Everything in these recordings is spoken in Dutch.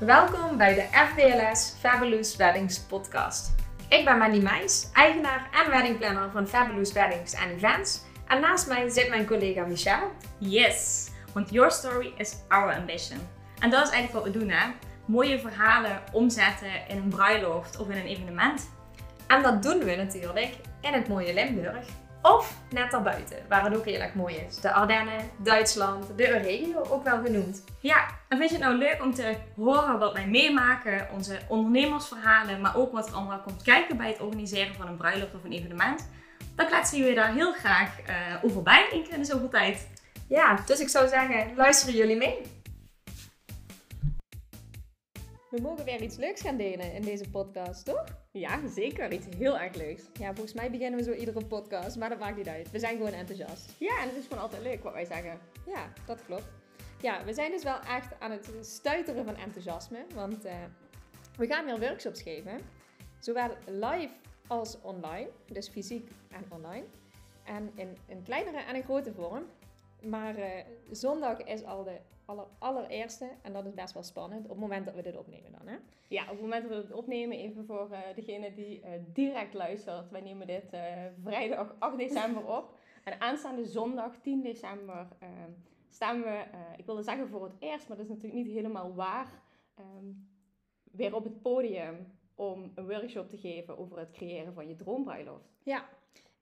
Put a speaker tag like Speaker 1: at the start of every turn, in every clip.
Speaker 1: Welkom bij de FBLS Fabulous Weddings podcast. Ik ben Mandy Meijs, eigenaar en weddingplanner van Fabulous Weddings en Events. En naast mij zit mijn collega Michelle.
Speaker 2: Yes, want your story is our ambition. En dat is eigenlijk wat we doen hè. Mooie verhalen omzetten in een bruiloft of in een evenement.
Speaker 1: En dat doen we natuurlijk in het mooie Limburg. Of net daarbuiten, waar het ook heel erg mooi is. De Ardennen, Duitsland, de regio ook wel genoemd.
Speaker 2: Ja, en vind je het nou leuk om te horen wat wij meemaken, onze ondernemersverhalen, maar ook wat er allemaal komt kijken bij het organiseren van een bruiloft of een evenement? Dan kletsen jullie daar heel graag uh, over bij in zoveel tijd.
Speaker 1: Ja, dus ik zou zeggen, luisteren jullie mee? We mogen weer iets leuks gaan delen in deze podcast, toch?
Speaker 2: Ja, zeker. Iets heel erg leuks.
Speaker 1: Ja, volgens mij beginnen we zo iedere podcast, maar dat maakt niet uit. We zijn gewoon enthousiast.
Speaker 2: Ja, en het is gewoon altijd leuk wat wij zeggen.
Speaker 1: Ja, dat klopt. Ja, we zijn dus wel echt aan het stuiteren van enthousiasme, want uh, we gaan weer workshops geven. Zowel live als online, dus fysiek en online. En in een kleinere en een grote vorm. Maar uh, zondag is al de aller, allereerste, en dat is best wel spannend, op het moment dat we dit opnemen dan. Hè?
Speaker 2: Ja, op het moment dat we het opnemen, even voor uh, degene die uh, direct luistert. Wij nemen dit vrijdag 8 december op. En aanstaande zondag 10 december staan we, ik wilde zeggen voor het eerst, maar dat is natuurlijk niet helemaal waar, um, weer op het podium om een workshop te geven over het creëren van je droombruiloft.
Speaker 1: Ja,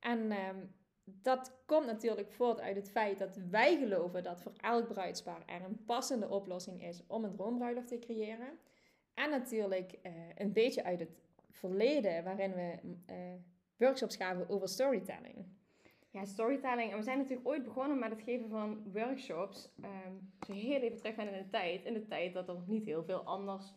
Speaker 1: en um, dat komt natuurlijk voort uit het feit dat wij geloven dat voor elk bruidspaar er een passende oplossing is om een droombruiloft te creëren. En natuurlijk uh, een beetje uit het verleden, waarin we uh, workshops gaven over storytelling.
Speaker 2: Ja, storytelling. En we zijn natuurlijk ooit begonnen met het geven van workshops. Um, zo heel even terug in de tijd. In de tijd dat er niet heel veel anders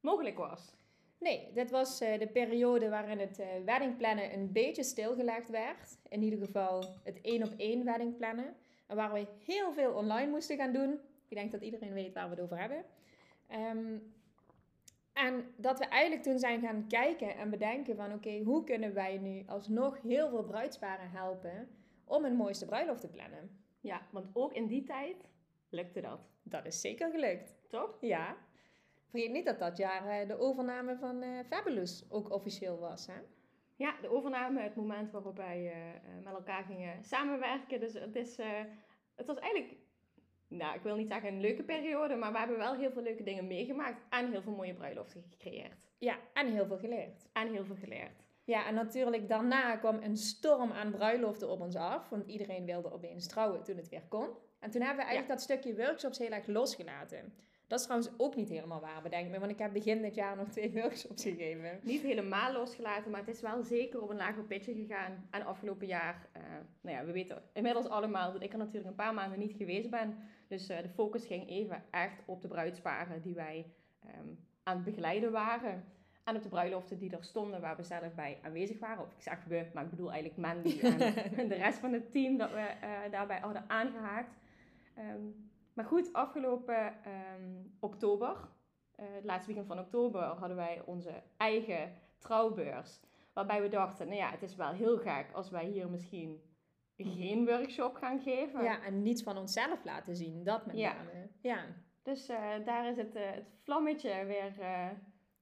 Speaker 2: mogelijk was.
Speaker 1: Nee, dit was uh, de periode waarin het uh, weddingplannen een beetje stilgelegd werd. In ieder geval het één op één weddingplannen. En waar we heel veel online moesten gaan doen. Ik denk dat iedereen weet waar we het over hebben. Um, en dat we eigenlijk toen zijn gaan kijken en bedenken van oké, okay, hoe kunnen wij nu alsnog heel veel bruidsparen helpen om een mooiste bruiloft te plannen.
Speaker 2: Ja, want ook in die tijd lukte dat.
Speaker 1: Dat is zeker gelukt.
Speaker 2: Toch?
Speaker 1: Ja. Vergeet niet dat dat jaar eh, de overname van uh, Fabulous ook officieel was, hè?
Speaker 2: Ja, de overname, het moment waarop wij uh, met elkaar gingen samenwerken. Dus het, is, het was eigenlijk, nou, ik wil niet zeggen een leuke periode, maar we hebben wel heel veel leuke dingen meegemaakt en heel veel mooie bruiloften gecreëerd.
Speaker 1: Ja, en heel veel geleerd.
Speaker 2: En heel veel geleerd.
Speaker 1: Ja, en natuurlijk daarna kwam een storm aan bruiloften op ons af, want iedereen wilde opeens trouwen toen het weer kon. En toen hebben we eigenlijk dat stukje workshops heel erg losgelaten. Dat is trouwens ook niet helemaal waar, bedenk me. Want ik heb begin dit jaar nog twee workshops gegeven.
Speaker 2: Niet helemaal losgelaten, maar het is wel zeker op een lager pitje gegaan. En afgelopen jaar, uh, nou ja, we weten inmiddels allemaal dat ik er natuurlijk een paar maanden niet geweest ben. Dus uh, de focus ging even echt op de bruidsparen die wij um, aan het begeleiden waren. En op de bruiloften die er stonden waar we zelf bij aanwezig waren. Of ik zeg we, maar ik bedoel eigenlijk Mandy en de rest van het team dat we uh, daarbij hadden aangehaakt. Um, maar goed, afgelopen um, oktober, uh, het laatste weekend van oktober, hadden wij onze eigen trouwbeurs. Waarbij we dachten, nou ja, het is wel heel gek als wij hier misschien geen workshop gaan geven.
Speaker 1: Ja, en niets van onszelf laten zien, dat met
Speaker 2: ja.
Speaker 1: name. Ja.
Speaker 2: Dus uh, daar is het, uh, het vlammetje weer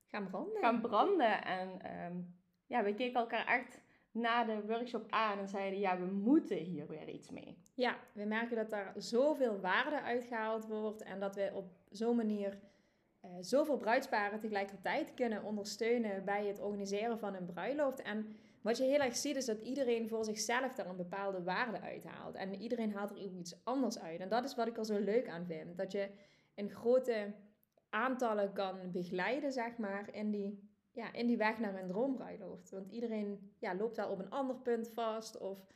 Speaker 1: gaan branden.
Speaker 2: Gaan branden. En um, ja, we keken elkaar echt na de workshop aan en zeiden: ja, we moeten hier weer iets mee.
Speaker 1: Ja, we merken dat daar zoveel waarde uitgehaald wordt en dat we op zo'n manier uh, zoveel bruidsparen tegelijkertijd kunnen ondersteunen bij het organiseren van een bruiloft. En wat je heel erg ziet is dat iedereen voor zichzelf daar een bepaalde waarde uithaalt. En iedereen haalt er iets anders uit. En dat is wat ik er zo leuk aan vind. Dat je in grote aantallen kan begeleiden, zeg maar, in die ja, in die weg naar een droombruiloft. Want iedereen ja, loopt daar op een ander punt vast. Of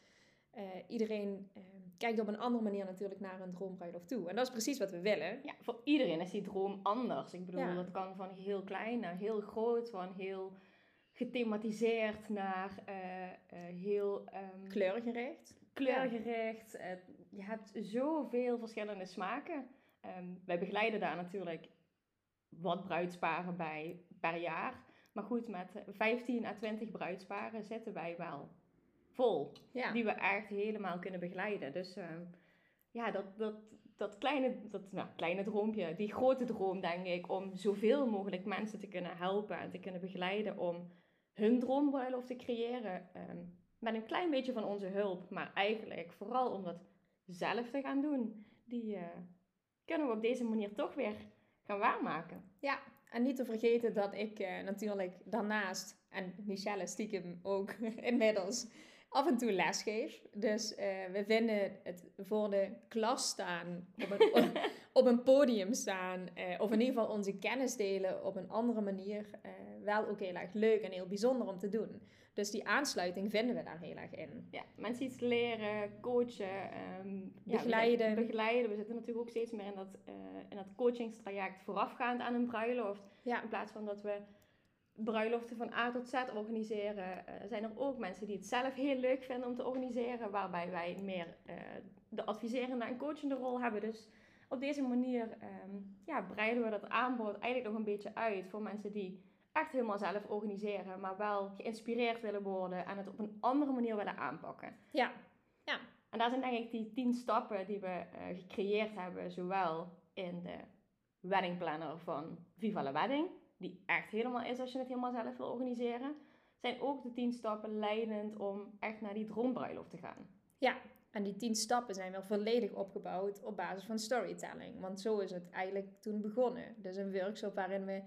Speaker 1: uh, iedereen uh, kijkt op een andere manier natuurlijk naar een droombruiloft toe. En dat is precies wat we willen.
Speaker 2: Ja, voor iedereen is die droom anders. Ik bedoel, ja. dat kan van heel klein naar heel groot, van heel gethematiseerd naar uh, heel... Um,
Speaker 1: kleurgericht.
Speaker 2: Kleurgericht. Ja. je hebt zoveel verschillende smaken. Um, wij begeleiden daar natuurlijk wat bruidsparen bij per jaar. Maar goed, met 15 à 20 bruidsparen zitten wij wel vol.
Speaker 1: Ja.
Speaker 2: Die we echt helemaal kunnen begeleiden. Dus uh, ja, dat, dat, dat kleine, dat, nou, kleine droompje, die grote droom denk ik, om zoveel mogelijk mensen te kunnen helpen en te kunnen begeleiden om hun droombruiloft te creëren. ehm, met een klein beetje van onze hulp, maar eigenlijk vooral om dat zelf te gaan doen. Die eh, kunnen we op deze manier toch weer gaan waarmaken.
Speaker 1: Ja, en niet te vergeten dat ik eh, natuurlijk daarnaast, en Michelle stiekem ook inmiddels, af en toe lesgeef. Dus eh, we vinden het voor de klas staan, op een, op een podium staan, eh, of in ieder geval onze kennis delen op een andere manier, wel ook heel erg leuk en heel bijzonder om te doen. Dus die aansluiting vinden we daar heel erg in.
Speaker 2: Ja, mensen iets leren, coachen, ehm, ja, we
Speaker 1: Begeleiden.
Speaker 2: begeleiden. We zitten natuurlijk ook steeds meer in dat, eh, in dat coachingstraject voorafgaand aan een bruiloft.
Speaker 1: Ja,
Speaker 2: In plaats van dat we bruiloften van A tot Z organiseren, eh, zijn er ook mensen die het zelf heel leuk vinden om te organiseren, waarbij wij meer eh, de adviserende en coachende rol hebben. Dus op deze manier ehm, ja, breiden we dat aanbod eigenlijk nog een beetje uit voor mensen die echt helemaal zelf organiseren, maar wel geïnspireerd willen worden en het op een andere manier willen aanpakken.
Speaker 1: ja,
Speaker 2: En daar zijn denk ik die tien stappen die we eh, gecreëerd hebben, zowel in de wedding planner van Viva la Wedding, die echt helemaal is als je het helemaal zelf wil organiseren, zijn ook de tien stappen leidend om echt naar die droombruiloft te gaan.
Speaker 1: Ja, en die tien stappen zijn wel volledig opgebouwd op basis van storytelling. Want zo is het eigenlijk toen begonnen. Dus een workshop waarin we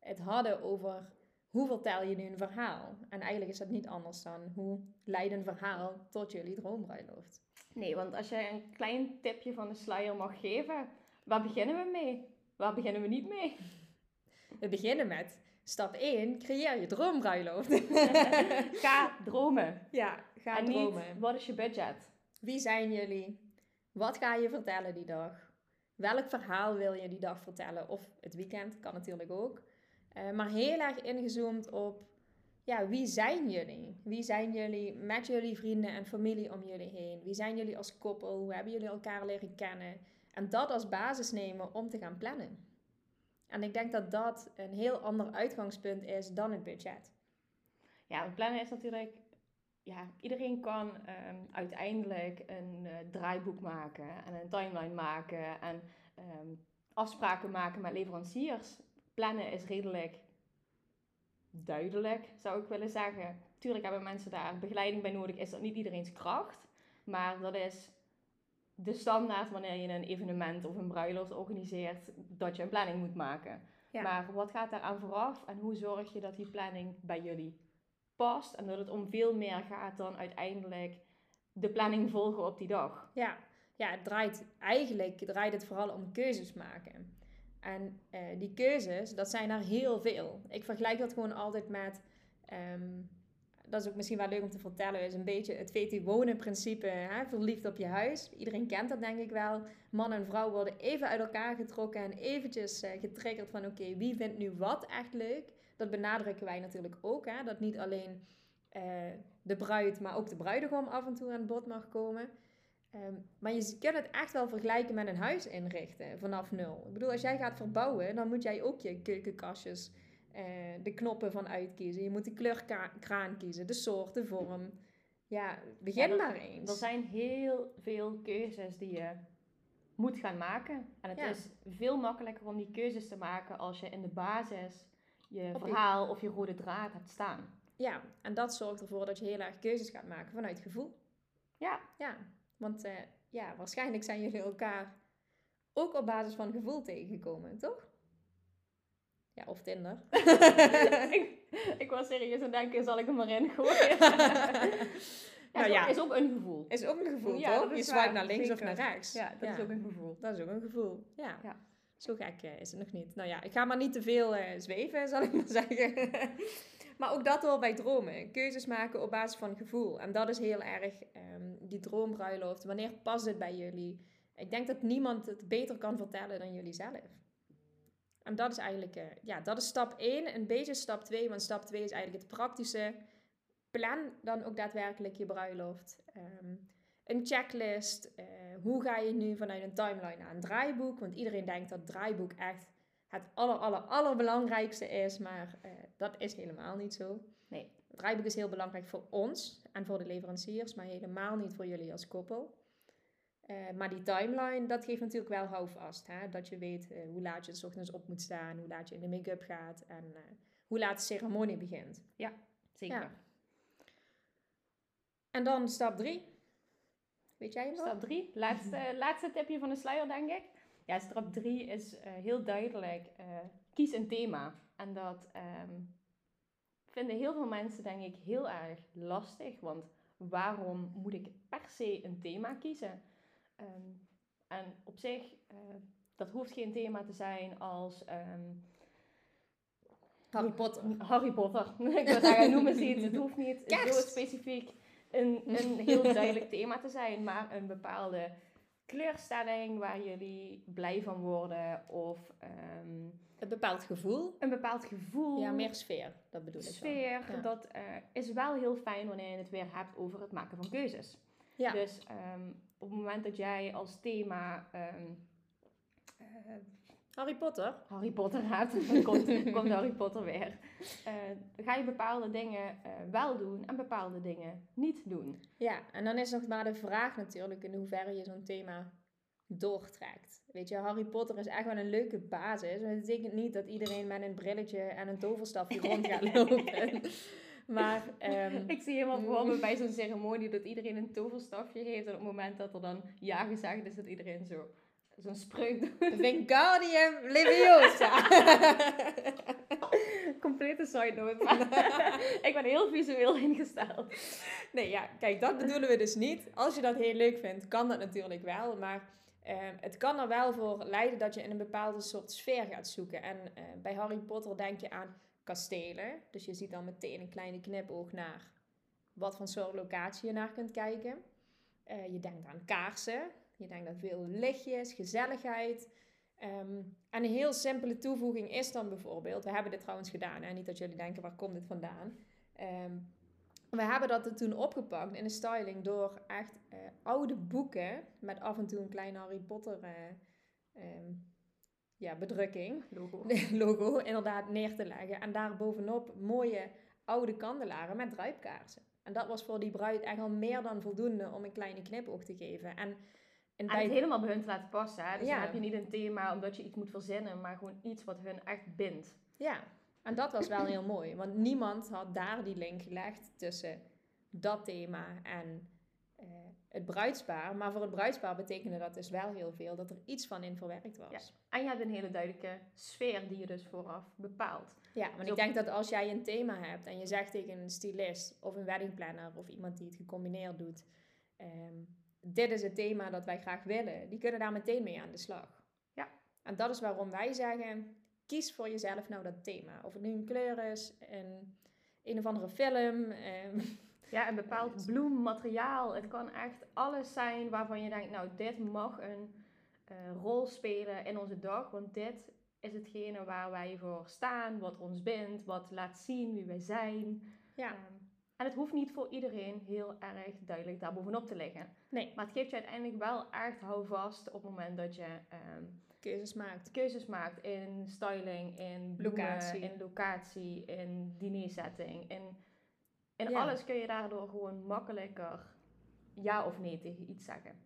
Speaker 1: het hadden over hoe vertel je nu een verhaal. En eigenlijk is dat niet anders dan hoe leid een verhaal tot jullie droombruiloft.
Speaker 2: Nee, want als je een klein tipje van de sluier mag geven, waar beginnen we mee? Waar beginnen we niet mee?
Speaker 1: We beginnen met stap 1, creëer je droombruiloft.
Speaker 2: Ga dromen.
Speaker 1: ja, ga
Speaker 2: en
Speaker 1: dromen.
Speaker 2: niet, wat is je budget?
Speaker 1: Wie zijn jullie? Wat ga je vertellen die dag? Welk verhaal wil je die dag vertellen? Of het weekend, kan natuurlijk ook. Eh, maar heel erg ingezoomd op, ja, wie zijn jullie? Wie zijn jullie met jullie vrienden en familie om jullie heen? Wie zijn jullie als koppel? Hoe hebben jullie elkaar leren kennen? En dat als basis nemen om te gaan plannen. En ik denk dat dat een heel ander uitgangspunt is dan het budget.
Speaker 2: Ja, want plannen is natuurlijk. Ja, iedereen kan ehm, uiteindelijk een eh, draaiboek maken en een timeline maken en ehm, afspraken maken met leveranciers. Plannen is redelijk duidelijk, zou ik willen zeggen. Tuurlijk hebben mensen daar begeleiding bij nodig, is dat niet iedereen's kracht. Maar dat is de standaard wanneer je een evenement of een bruiloft organiseert, dat je een planning moet maken.
Speaker 1: Ja.
Speaker 2: Maar wat gaat daar aan vooraf en hoe zorg je dat die planning bij jullie past en dat het om veel meer gaat dan uiteindelijk de planning volgen op die dag.
Speaker 1: Ja, ja het draait, eigenlijk draait het vooral om keuzes maken. En eh, die keuzes, dat zijn er heel veel. Ik vergelijk dat gewoon altijd met, ehm, dat is ook misschien wel leuk om te vertellen, is een beetje het VT wonen principe, verliefd op je huis. Iedereen kent dat denk ik wel. Man en vrouw worden even uit elkaar getrokken en eventjes eh, getriggerd van oké, wie vindt nu wat echt leuk? Dat benadrukken wij natuurlijk ook, hè? dat niet alleen eh, de bruid, maar ook de bruidegom af en toe aan bod mag komen. Ehm, maar je kunt het echt wel vergelijken met een huis inrichten vanaf nul. Ik bedoel, als jij gaat verbouwen, dan moet jij ook je keukenkastjes, eh, de knoppen van uitkiezen. Je moet de kleurkraan kiezen, de soort, de vorm. Ja, begin
Speaker 2: Ja,
Speaker 1: maar eens.
Speaker 2: Er zijn heel veel keuzes die je moet gaan maken. En het
Speaker 1: Ja.
Speaker 2: is veel makkelijker om die keuzes te maken als je in de basis je
Speaker 1: Op je-
Speaker 2: verhaal of je rode draad hebt staan.
Speaker 1: Ja, en dat zorgt ervoor dat je heel erg keuzes gaat maken vanuit gevoel.
Speaker 2: Ja,
Speaker 1: Ja, want eh, ja, waarschijnlijk zijn jullie elkaar ook op basis van gevoel tegengekomen, toch? Ja, of Tinder.
Speaker 2: ik, ik was serieus aan denken, zal ik hem erin gooien? ja,
Speaker 1: Nou
Speaker 2: is,
Speaker 1: ja.
Speaker 2: ook, is ook een gevoel.
Speaker 1: Is ook een gevoel,
Speaker 2: Ja,
Speaker 1: toch? Je swipe naar links of naar rechts.
Speaker 2: Ja, dat is ook een gevoel.
Speaker 1: Dat is ook een gevoel, ja.
Speaker 2: Ja.
Speaker 1: Zo gek eh, is het nog niet. Nou ja, ik ga maar niet te veel eh, zweven, zal ik maar zeggen. maar ook dat hoort bij dromen. Keuzes maken op basis van gevoel. En dat is heel erg ehm, die droombruiloft. Wanneer past het bij jullie? Ik denk dat niemand het beter kan vertellen dan jullie zelf. En dat is eigenlijk, eh, ja, dat is stap 1. Een beetje stap 2, want stap 2 is eigenlijk het praktische. Plan dan ook daadwerkelijk je bruiloft. Ehm, een checklist. eh, hoe ga je nu vanuit een timeline naar een draaiboek? Want iedereen denkt dat draaiboek echt het aller, aller, allerbelangrijkste is. Maar eh, dat is helemaal niet zo.
Speaker 2: Nee.
Speaker 1: Het draaiboek is heel belangrijk voor ons en voor de leveranciers, maar helemaal niet voor jullie als koppel. Eh, maar die timeline, dat geeft natuurlijk wel houvast. Hè? Dat je weet hoe laat je s ochtends op moet staan, hoe laat je in de make-up gaat en hoe laat de ceremonie begint.
Speaker 2: Zeker.
Speaker 1: Ja. En dan stap drie. Weet jij hem nog?
Speaker 2: Stap 3, laatste, laatste tipje van de sluier, denk ik. Ja, stap 3 is eh, heel duidelijk: eh, kies een thema. En dat ehm, vinden heel veel mensen, denk ik, heel erg lastig. Want waarom moet ik per se een thema kiezen? Ehm, en op zich, eh, dat hoeft geen thema te zijn als. ehm,
Speaker 1: Harry Potter.
Speaker 2: Harry Potter. ik wil zeggen, noem eens iets. Het hoeft niet zo specifiek een, een heel duidelijk thema te zijn, maar een bepaalde kleurstelling waar jullie blij van worden of ehm,
Speaker 1: Een bepaald gevoel.
Speaker 2: een bepaald gevoel.
Speaker 1: Ja, meer sfeer, dat bedoel ik dan.
Speaker 2: sfeer.
Speaker 1: Ja.
Speaker 2: Dat eh, is wel heel fijn wanneer je het weer hebt over het maken van keuzes.
Speaker 1: Ja.
Speaker 2: Dus ehm, op het moment dat jij als thema ehm, eh,
Speaker 1: Harry Potter.
Speaker 2: Harry Potter hebt, dan komt, komt Harry Potter weer. Eh, ga je bepaalde dingen eh, wel doen en bepaalde dingen niet doen.
Speaker 1: Ja, en dan is nog maar de vraag natuurlijk in hoeverre je zo'n thema doortrekt. Weet je, Harry Potter is echt wel een leuke basis. Maar dat betekent niet dat iedereen met een brilletje en een toverstafje rond gaat lopen. Maar ehm,
Speaker 2: Ik zie helemaal voor me bij zo'n ceremonie dat iedereen een toverstafje heeft. En op het moment dat er dan ja gezegd is, dat iedereen zo zo'n spreuk doet.
Speaker 1: Wingardium Leviosa.
Speaker 2: Complete side note. ik ben heel visueel ingesteld.
Speaker 1: Nee, ja, kijk, dat bedoelen we dus niet. Als je dat heel leuk vindt, kan dat natuurlijk wel. Maar ehm, het kan er wel voor leiden dat je in een bepaalde soort sfeer gaat zoeken. En eh, bij Harry Potter denk je aan kastelen. Dus je ziet dan meteen een kleine knipoog naar wat voor soort locatie je naar kunt kijken. Eh, je denkt aan kaarsen. Je denkt aan veel lichtjes, gezelligheid. Ehm, en een heel simpele toevoeging is dan bijvoorbeeld... We hebben dit trouwens gedaan, hè? niet dat jullie denken, waar komt dit vandaan? Ehm, we hebben dat er toen opgepakt in de styling door echt eh, oude boeken met af en toe een kleine Harry Potter eh, ehm, ja, bedrukking,
Speaker 2: Logo.
Speaker 1: logo, inderdaad neer te leggen. En daar bovenop mooie oude kandelaren met druipkaarsen. En dat was voor die bruid echt al meer dan voldoende om een kleine knipoog te geven. En, en
Speaker 2: En
Speaker 1: bij
Speaker 2: het helemaal bij hun te laten passen. Hè? Dus
Speaker 1: Ja.
Speaker 2: dan heb je niet een thema omdat je iets moet verzinnen, maar gewoon iets wat hun echt bindt.
Speaker 1: Ja, en dat was wel heel mooi. Want niemand had daar die link gelegd tussen dat thema en eh, het bruidspaar. Maar voor het bruidspaar betekende dat dus wel heel veel dat er iets van in verwerkt was.
Speaker 2: Ja.
Speaker 1: Ja,
Speaker 2: En je hebt een hele duidelijke sfeer die je dus vooraf bepaalt.
Speaker 1: want
Speaker 2: Zo-
Speaker 1: ik denk dat als jij een thema hebt en je zegt tegen een stylist of een weddingplanner of iemand die het gecombineerd doet. ehm, dit is het thema dat wij graag willen. Die kunnen daar meteen mee aan de slag.
Speaker 2: Ja.
Speaker 1: En dat is waarom wij zeggen, kies voor jezelf nou dat thema. Of het nu een kleur is, een, een of andere film. ehm,
Speaker 2: Ja, een bepaald bloemmateriaal. Het kan echt alles zijn waarvan je denkt, nou, dit mag een eh, rol spelen in onze dag. Want dit is hetgene waar wij voor staan, wat ons bindt, wat laat zien wie wij zijn.
Speaker 1: ja,
Speaker 2: Ehm, en het hoeft niet voor iedereen heel erg duidelijk daar bovenop te liggen.
Speaker 1: nee,
Speaker 2: Maar het geeft je uiteindelijk wel echt houvast op het moment dat je ehm,
Speaker 1: keuzes maakt.
Speaker 2: keuzes maakt in styling, in bloemen,
Speaker 1: Locatie.
Speaker 2: in locatie, in dinersetting. In, in
Speaker 1: Ja.
Speaker 2: alles kun je daardoor gewoon makkelijker ja of nee tegen iets zeggen.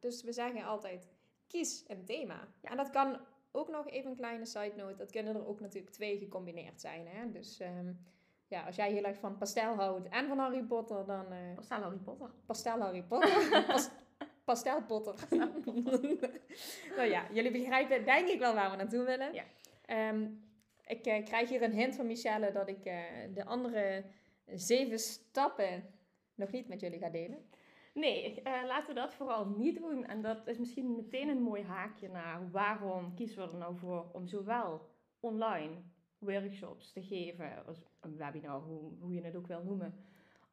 Speaker 1: Dus we zeggen altijd, kies een thema. En dat kan ook nog even een kleine side note. Dat kunnen er ook natuurlijk twee gecombineerd zijn. Hè? Dus ehm, ja, als jij heel erg van pastel houdt en van Harry Potter, dan eh,
Speaker 2: Of stel Harry Potter.
Speaker 1: pastel Harry Potter. Pas, pastel Potter. nou ja, jullie begrijpen denk ik wel waar we naartoe willen.
Speaker 2: Ja.
Speaker 1: Ehm, ik eh, krijg hier een hint van Michelle dat ik eh, de andere zeven stappen nog niet met jullie ga delen.
Speaker 2: Nee, laten we dat vooral niet doen. En dat is misschien meteen een mooi haakje naar waarom kiezen we er nou voor om zowel online workshops te geven, een webinar, hoe, je het ook wil noemen,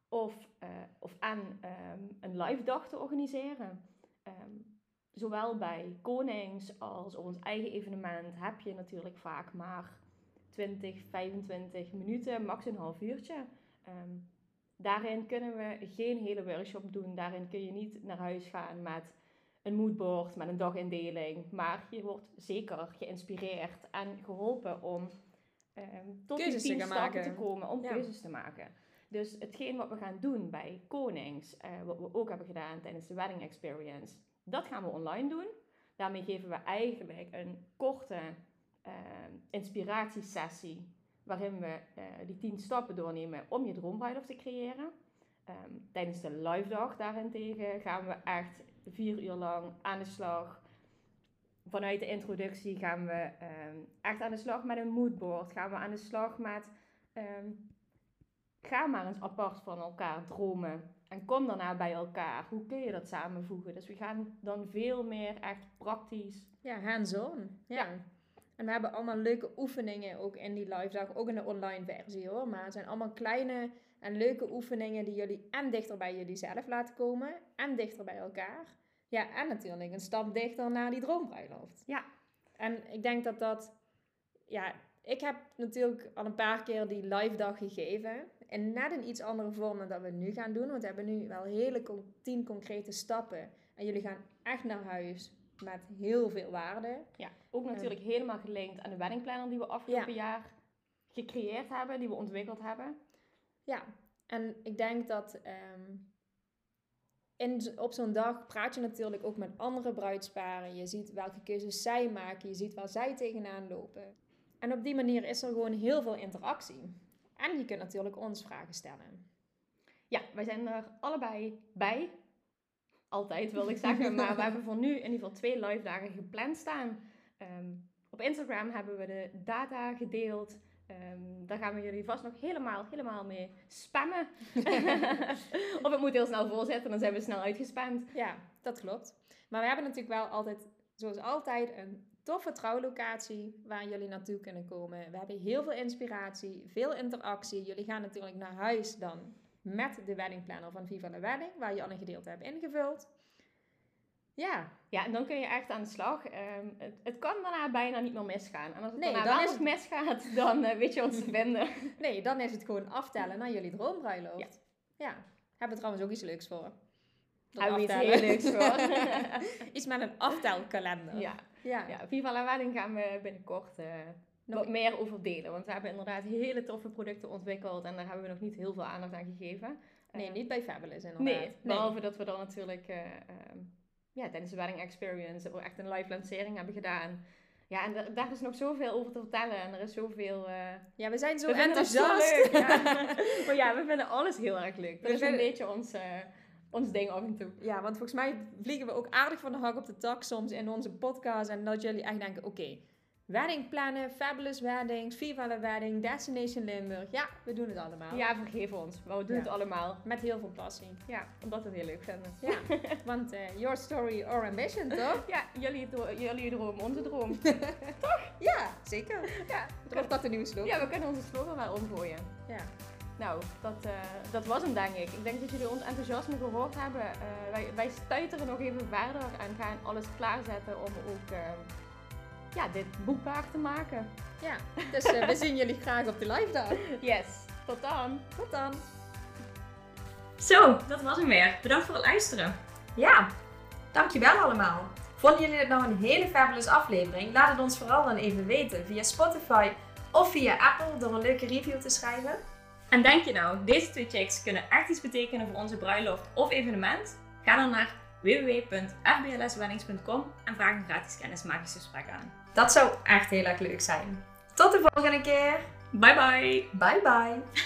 Speaker 2: of, eh, of aan ehm, een live dag te organiseren. Ehm, zowel bij Konings als op ons eigen evenement heb je natuurlijk vaak maar 20, 25 minuten, max een half uurtje. Ehm, Daarin kunnen we geen hele workshop doen. Daarin kun je niet naar huis gaan met een moodboard, met een dagindeling. Maar je wordt zeker geïnspireerd en geholpen om ehm, tot
Speaker 1: Keuzes
Speaker 2: die tien stappen
Speaker 1: maken.
Speaker 2: te komen, om
Speaker 1: Ja.
Speaker 2: keuzes te maken. Dus hetgeen wat we gaan doen bij Konings, eh, wat we ook hebben gedaan tijdens de Wedding Experience, dat gaan we online doen. Daarmee geven we eigenlijk een korte ehm, inspiratiesessie waarin we eh, die tien stappen doornemen om je droombruiloft te creëren. Ehm, tijdens de live dag daarentegen gaan we echt vier uur lang aan de slag. Vanuit de introductie gaan we ehm, echt aan de slag met een moodboard. Gaan we aan de slag met ehm, ga maar eens apart van elkaar dromen. En kom daarna bij elkaar. Hoe kun je dat samenvoegen? Dus we gaan dan veel meer echt praktisch.
Speaker 1: Ja, hands-on. Ja.
Speaker 2: Ja.
Speaker 1: En we hebben allemaal leuke oefeningen ook in die live dag, ook in de online versie hoor. Maar het zijn allemaal kleine en leuke oefeningen die jullie en dichter bij jullie zelf laten komen en dichter bij elkaar. Ja, en natuurlijk een stap dichter naar die droombruiloft.
Speaker 2: Ja.
Speaker 1: En ik denk dat dat, ja, ik heb natuurlijk al een paar keer die live dag gegeven. En net een iets andere vorm dan dat we nu gaan doen. Want we hebben nu wel hele tien concrete stappen. En jullie gaan echt naar huis met heel veel waarde.
Speaker 2: Ja, ook natuurlijk helemaal gelinkt aan de weddingplanner die we afgelopen jaar gecreëerd hebben, die we ontwikkeld hebben.
Speaker 1: Ja, en ik denk dat ehm, z- op zo'n dag praat je natuurlijk ook met andere bruidsparen. Je ziet welke keuzes zij maken, je ziet waar zij tegenaan lopen. En op die manier is er gewoon heel veel interactie. En je kunt natuurlijk ons vragen stellen.
Speaker 2: Ja, wij zijn er allebei bij. Altijd wil ik zeggen, maar we hebben voor nu in ieder geval twee live dagen gepland staan. Ehm, op Instagram hebben we de data gedeeld. Ehm, daar gaan we jullie vast nog helemaal, helemaal mee spammen. of het moet heel snel voorzetten, dan zijn we snel uitgespamd.
Speaker 1: Ja, dat klopt. Maar we hebben natuurlijk wel altijd, zoals altijd, een toffe trouwlocatie waar jullie naartoe kunnen komen. We hebben heel veel inspiratie, veel interactie. Jullie gaan natuurlijk naar huis dan met de weddingplanner van Viva la Wedding, waar je al een gedeelte hebt ingevuld. Ja,
Speaker 2: Ja, en dan kun je echt aan de slag. Ehm, het, het kan daarna bijna niet meer misgaan. En als het
Speaker 1: Nee,
Speaker 2: daarna
Speaker 1: dan
Speaker 2: wel misgaat, dan eh, weet je ons te vinden.
Speaker 1: nee, dan is het gewoon aftellen naar jullie droombruiloft. Ja. Hebben we trouwens ook iets leuks voor.
Speaker 2: Hebben we iets heel leuks voor.
Speaker 1: iets met een aftelkalender.
Speaker 2: ja,
Speaker 1: ja.
Speaker 2: ja, Viva la Wedding gaan we binnenkort eh,
Speaker 1: Nog-
Speaker 2: wat meer over delen. Want we hebben inderdaad hele toffe producten ontwikkeld. En daar hebben we nog niet heel veel aandacht aan gegeven.
Speaker 1: Nee,
Speaker 2: Eh,
Speaker 1: niet bij Fabulous inderdaad.
Speaker 2: Nee, behalve dat we dan natuurlijk eh, ehm, ja, tijdens de Wedding Experience ook echt een live lancering hebben gedaan. Ja, en da- daar is nog zoveel over te vertellen. En er is zoveel... eh,
Speaker 1: Ja, we zijn zo
Speaker 2: we
Speaker 1: enthousiast.
Speaker 2: leuk. Ja. maar ja, we vinden alles heel erg leuk. Dat
Speaker 1: We
Speaker 2: is een beetje ons, eh, ons ding af en toe.
Speaker 1: Ja, want volgens mij vliegen we ook aardig van de hak op de tak soms in onze podcast. En dat jullie echt denken, oké, wedding plannen, fabulous weddings, Viva la Wedding, Destination Limburg. Ja, we doen het allemaal.
Speaker 2: Ja, vergeef ons. Maar we doen
Speaker 1: Ja.
Speaker 2: het allemaal.
Speaker 1: Met heel veel passie.
Speaker 2: Ja, omdat we het heel leuk vinden.
Speaker 1: Ja, want eh, your story or ambition, toch?
Speaker 2: Ja, jullie, jullie droom, onze droom.
Speaker 1: Ja, zeker.
Speaker 2: Ja,
Speaker 1: Wordt dat de nieuwe slogan?
Speaker 2: ja, we kunnen onze slogan wel omgooien.
Speaker 1: Ja.
Speaker 2: Nou, dat, eh, dat was hem denk ik. Ik denk dat jullie ons enthousiasme gehoord hebben. Eh, wij, wij stuiteren nog even verder en gaan alles klaarzetten om ook ja, dit boekbaar te maken.
Speaker 1: ja. Dus eh, we zien jullie graag op de live dag.
Speaker 2: Yes, tot dan!
Speaker 1: Tot dan.
Speaker 3: Zo, dat was hem weer. Bedankt voor het luisteren.
Speaker 4: Ja, dankjewel allemaal. Vonden jullie dit nou een hele fabulous aflevering? Laat het ons vooral dan even weten via Spotify of via Apple door een leuke review te schrijven.
Speaker 3: En denk je nou, deze twee checks kunnen echt iets betekenen voor onze bruiloft of evenement? Ga dan naar www.fblsweddings.com en vraag een gratis kennismakingsgesprek aan.
Speaker 4: Dat zou echt heel erg leuk zijn. Tot de volgende keer.
Speaker 3: Bye bye!
Speaker 4: Bye bye.